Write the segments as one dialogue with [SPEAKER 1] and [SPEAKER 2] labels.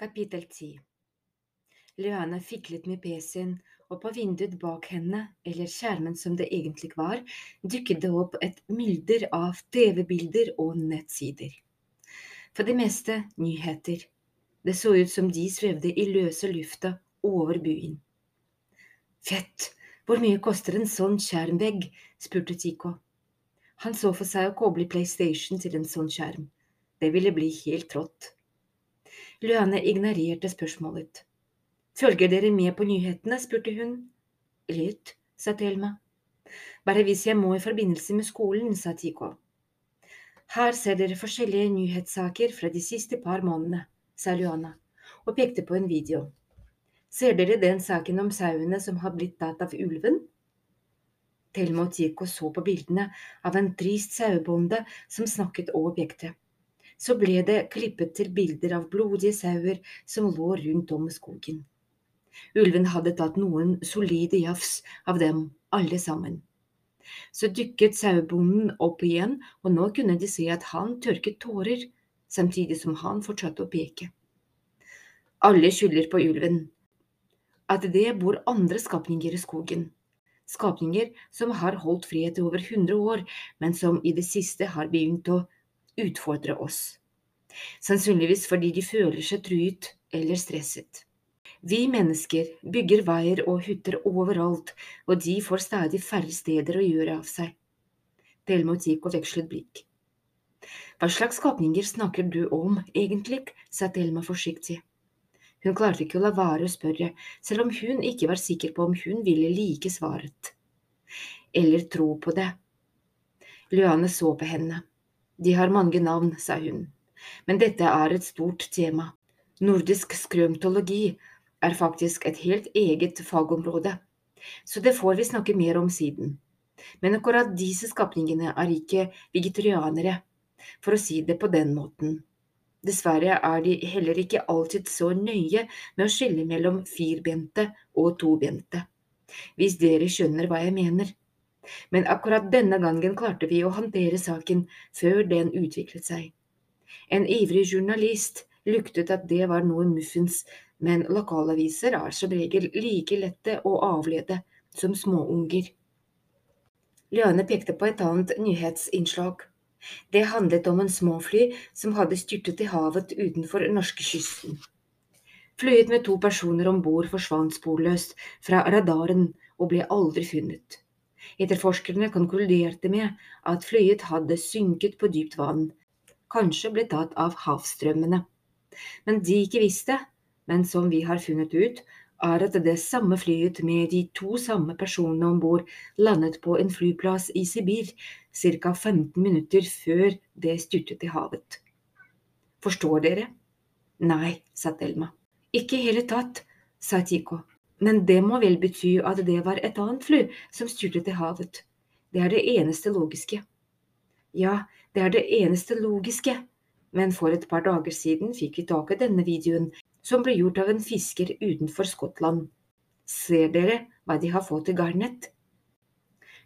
[SPEAKER 1] Kapittel 10 Luana fiklet med PC-en, og på vinduet bak henne, eller skjermen som det egentlig var, dukket det opp et mylder av TV-bilder og nettsider. For det meste nyheter. Det så ut som de svevde i løse lufta over byen. Fett, hvor mye koster en sånn skjermvegg? spurte Tico. Han så for seg å koble PlayStation til en sånn skjerm. Det ville bli helt rått. Luane ignorerte spørsmålet. Følger dere med på nyhetene? spurte hun. Litt, sa Thelma. Bare hvis jeg må i forbindelse med skolen, sa Tico. Her ser dere forskjellige nyhetssaker fra de siste par månedene, sa Luana og pekte på en video. Ser dere den saken om sauene som har blitt tatt av ulven? Thelma og Tico så på bildene av en trist sauebonde som snakket og pekte. Så ble det klippet til bilder av blodige sauer som lå rundt om skogen. Ulven hadde tatt noen solide jafs av dem alle sammen. Så dykket sauebonden opp igjen, og nå kunne de se at han tørket tårer, samtidig som han fortsatte å peke. Alle skylder på ulven. At det bor andre skapninger i skogen. Skapninger som har holdt frihet i over hundre år, men som i det siste har begynt å utfordre oss. Sannsynligvis fordi de føler seg truet eller stresset. Vi mennesker bygger veier og hytter overalt, og de får stadig færre steder å gjøre av seg. Thelma og vekslet blikk. Hva slags skapninger snakker du om, egentlig? sa Thelma forsiktig. Hun klarte ikke å la være å spørre, selv om hun ikke var sikker på om hun ville like svaret. Eller tro på det. Luane så på henne. De har mange navn, sa hun, men dette er et stort tema. Nordisk skrømtologi er faktisk et helt eget fagområde, så det får vi snakke mer om siden. Men akkurat disse skapningene er ikke vegetarianere, for å si det på den måten. Dessverre er de heller ikke alltid så nøye med å skille mellom firbente og tobente, hvis dere skjønner hva jeg mener. Men akkurat denne gangen klarte vi å håndtere saken før den utviklet seg. En ivrig journalist luktet at det var noe muffens, men lokalaviser er som regel like lette å avlede som småunger. Løne pekte på et annet nyhetsinnslag. Det handlet om en småfly som hadde styrtet i havet utenfor norskekysten. Flyet med to personer om bord forsvant sporløst fra radaren og ble aldri funnet. Etterforskerne konkluderte med at flyet hadde synket på dypt vann, kanskje ble tatt av havstrømmene. Men de ikke visste, men som vi har funnet ut, er at det samme flyet med de to samme personene om bord landet på en flyplass i Sibir ca. 15 minutter før det styrtet i havet. Forstår dere? Nei, sa Thelma. Ikke i hele tatt, sa Tico. Men det må vel bety at det var et annet fly som styrte til havet. Det er det eneste logiske. Ja, det er det eneste logiske, men for et par dager siden fikk vi tak i denne videoen som ble gjort av en fisker utenfor Skottland. Ser dere hva de har fått i garnet?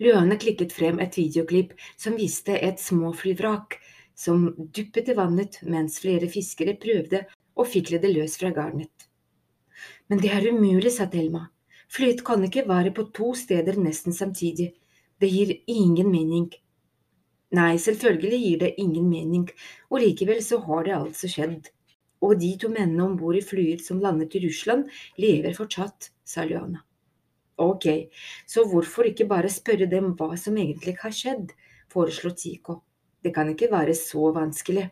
[SPEAKER 1] Løane klikket frem et videoklipp som viste et småflyvrak som duppet i vannet mens flere fiskere prøvde å fikle det løs fra garnet. Men det er umulig, sa Thelma. Flyet kan ikke være på to steder nesten samtidig. Det gir ingen mening. Nei, selvfølgelig gir det ingen mening, og likevel så har det altså skjedd. Og de to mennene om bord i flyet som landet i Russland, lever fortsatt, sa Luana. Ok, så hvorfor ikke bare spørre dem hva som egentlig har skjedd, foreslo Tico. Det kan ikke være så vanskelig.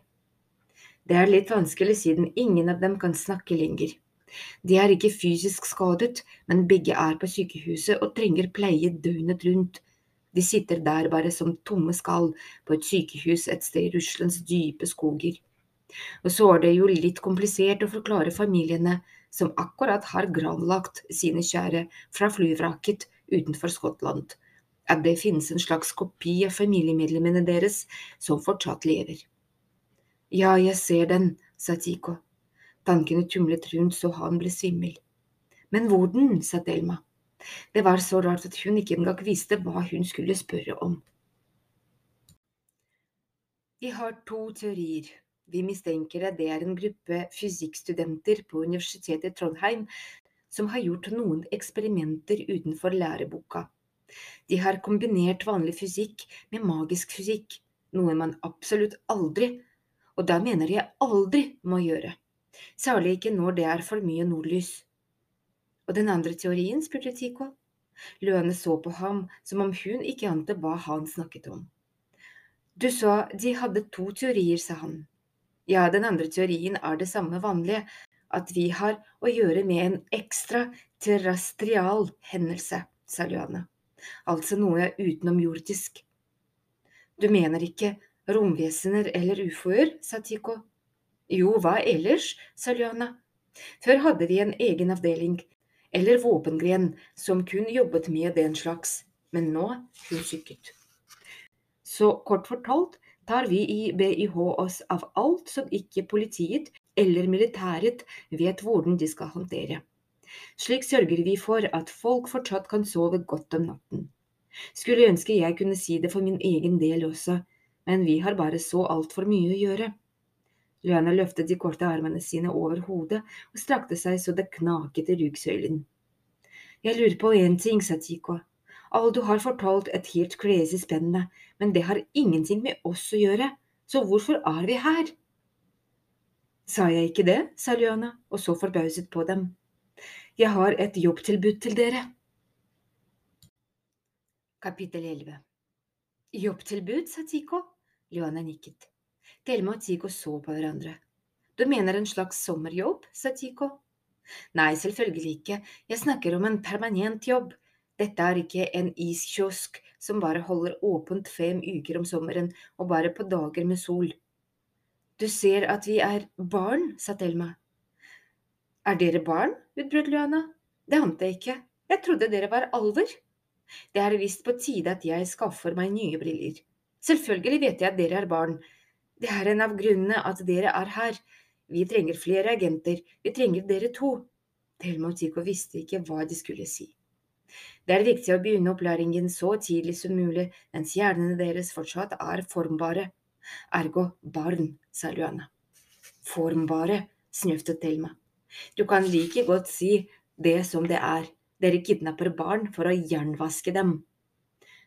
[SPEAKER 1] Det er litt vanskelig siden ingen av dem kan snakke lenger. De er ikke fysisk skadet, men begge er på sykehuset og trenger pleie døgnet rundt. De sitter der bare som tomme skall på et sykehus et sted i Russlands dype skoger. Og så er det jo litt komplisert å forklare familiene som akkurat har gravlagt sine kjære fra flyvraket utenfor Skottland, at det finnes en slags kopi av familiemedlemmene deres som fortsatt lever. Ja, jeg ser den, sa Tico. Tankene tumlet rundt så han ble svimmel. Men hvordan, sa Delma. Det var så rart at hun ikke engang visste hva hun skulle spørre om. Vi har to teorier, Vi mistenker at det er en gruppe fysikkstudenter på Universitetet i Trondheim som har gjort noen eksperimenter utenfor læreboka. De har kombinert vanlig fysikk med magisk fysikk, noe man absolutt aldri, og da mener jeg aldri, må gjøre, særlig ikke når det er for mye nordlys. Og den andre teorien, spurte Tico. Løene så på ham som om hun ikke ante hva han snakket om. Du sa de hadde to teorier, sa han. Ja, den andre teorien er det samme vanlige, at vi har å gjøre med en ekstra terrestrial hendelse, sa Luane. altså noe utenomjordisk. Du mener ikke romvesener eller ufoer, sa Tico. Jo, hva ellers, sa Løana. Før hadde vi en egen avdeling, eller våpengren som kun jobbet med den slags, men nå hun sykket. Så kort fortalt tar vi i BIH oss av alt som ikke politiet eller militæret vet hvordan de skal håndtere. Slik sørger vi for at folk fortsatt kan sove godt om natten. Skulle ønske jeg kunne si det for min egen del også, men vi har bare så altfor mye å gjøre. Løana løftet de korte armene sine over hodet og strakte seg så det knaket i ryggsøylen. Jeg lurer på én ting, sa Tico. Aldo har fortalt et helt crazy spennende, men det har ingenting med oss å gjøre, så hvorfor er vi her? Sa jeg ikke det, sa Luana og så forbauset på dem. Jeg har et jobbtilbud til dere. Kapittel 11 Jobbtilbud, sa Tico. Luana nikket. Thelma og Tico så på hverandre. Du mener en slags sommerjobb, sa Tico. Nei, selvfølgelig ikke, jeg snakker om en permanent jobb. Dette er ikke en iskiosk som bare holder åpent fem uker om sommeren og bare på dager med sol. Du ser at vi er barn, sa Thelma. Er dere barn? utbrøt Luana. Det ante jeg ikke, jeg trodde dere var alver. Det er visst på tide at jeg skaffer meg nye briller. Selvfølgelig vet jeg at dere er barn, det er en av grunnene at dere er her. Vi trenger flere agenter, vi trenger dere to. Thelma og Tico visste ikke hva de skulle si. Det er viktig å begynne opplæringen så tidlig som mulig mens hjernene deres fortsatt er formbare. Ergo barn, sa Luana. Formbare, snøftet Thelma. Du kan like godt si det som det er. Dere kidnapper barn for å jernvaske dem.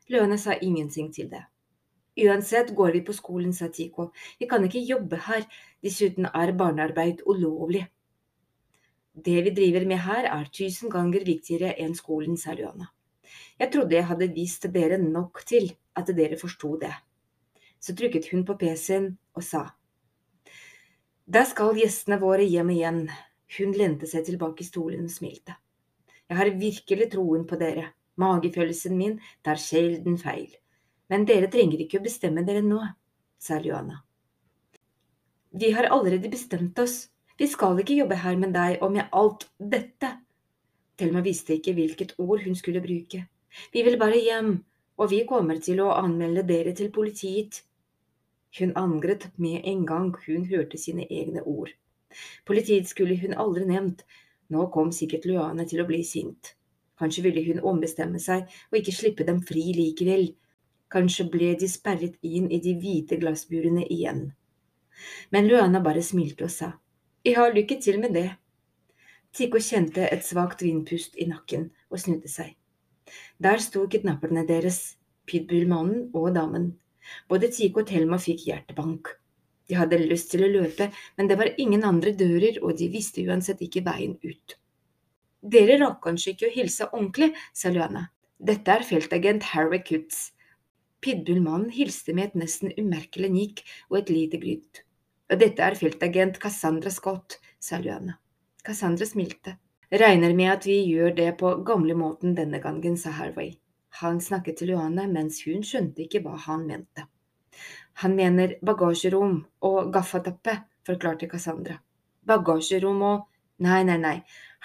[SPEAKER 1] Luana sa ingenting til det. Uansett går vi på skolen, sa Tico. Vi kan ikke jobbe her, dessuten er barnearbeid ulovlig. Det vi driver med her er tusen ganger viktigere enn skolen, sa Luana. Jeg trodde jeg hadde vist dere nok til at dere forsto det. Så trykket hun på PC-en og sa. Da skal gjestene våre hjem igjen. Hun lente seg tilbake i stolen og smilte. Jeg har virkelig troen på dere. Magefølelsen min tar sjelden feil. Men dere trenger ikke å bestemme dere nå, sa Luana. Vi har allerede bestemt oss, vi skal ikke jobbe her med deg og med alt dette. Thelma visste ikke hvilket ord hun skulle bruke. Vi vil bare hjem, og vi kommer til å anmelde dere til politiet. Hun angret med en gang hun hørte sine egne ord. Politiet skulle hun aldri nevnt, nå kom sikkert Luane til å bli sint. Kanskje ville hun ombestemme seg og ikke slippe dem fri likevel, Kanskje ble de sperret inn i de hvite glassburene igjen. Men Luana bare smilte og sa, jeg har lykke til med det. Tico kjente et svakt vindpust i nakken og snudde seg. Der sto kidnapperne deres, pitbullmannen og damen. Både Tico og Thelma fikk hjertebank. De hadde lyst til å løpe, men det var ingen andre dører, og de visste uansett ikke veien ut. Dere rakk kanskje ikke å hilse ordentlig, sa Luana. Dette er feltagent Harry Kutz. Pitbullmannen hilste med et nesten umerkelig nikk og et lite grynt. Dette er feltagent Cassandra Scott, sa Luana. Cassandra smilte. Regner med at vi gjør det på gamlemåten denne gangen, sa Harvey. Han snakket til Luana mens hun skjønte ikke hva han mente. Han mener bagasjerom og gaffatappe, forklarte Cassandra. Bagasjerom og… Nei, nei, nei,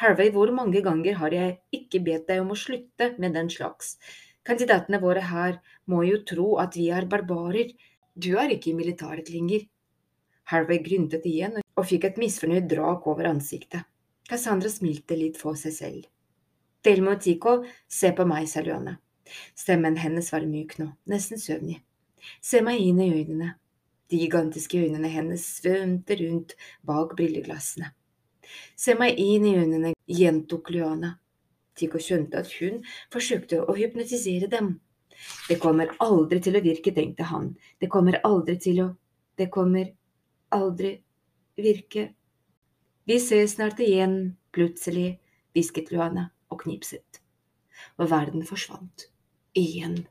[SPEAKER 1] Harvey, hvor mange ganger har jeg ikke bedt deg om å slutte med den slags? Kandidatene våre her må jo tro at vi er barbarer. Du er ikke i militæret lenger. Harvey gryntet igjen og fikk et misfornøyd drak over ansiktet. Cassandra smilte litt for seg selv. Delmo og Tico, se på meg, sa Luana. Stemmen hennes var myk nå, nesten søvnig. Se meg inn i øynene. De gigantiske øynene hennes svømte rundt bak brilleglassene. Se meg inn i øynene, gjentok Luana. Tico skjønte at hun forsøkte å hypnotisere dem. Det kommer aldri til å virke, tenkte han. Det kommer aldri til å… Det kommer aldri virke. Vi ses snart igjen, plutselig, hvisket Luana og knipset. Og verden forsvant. Igjen.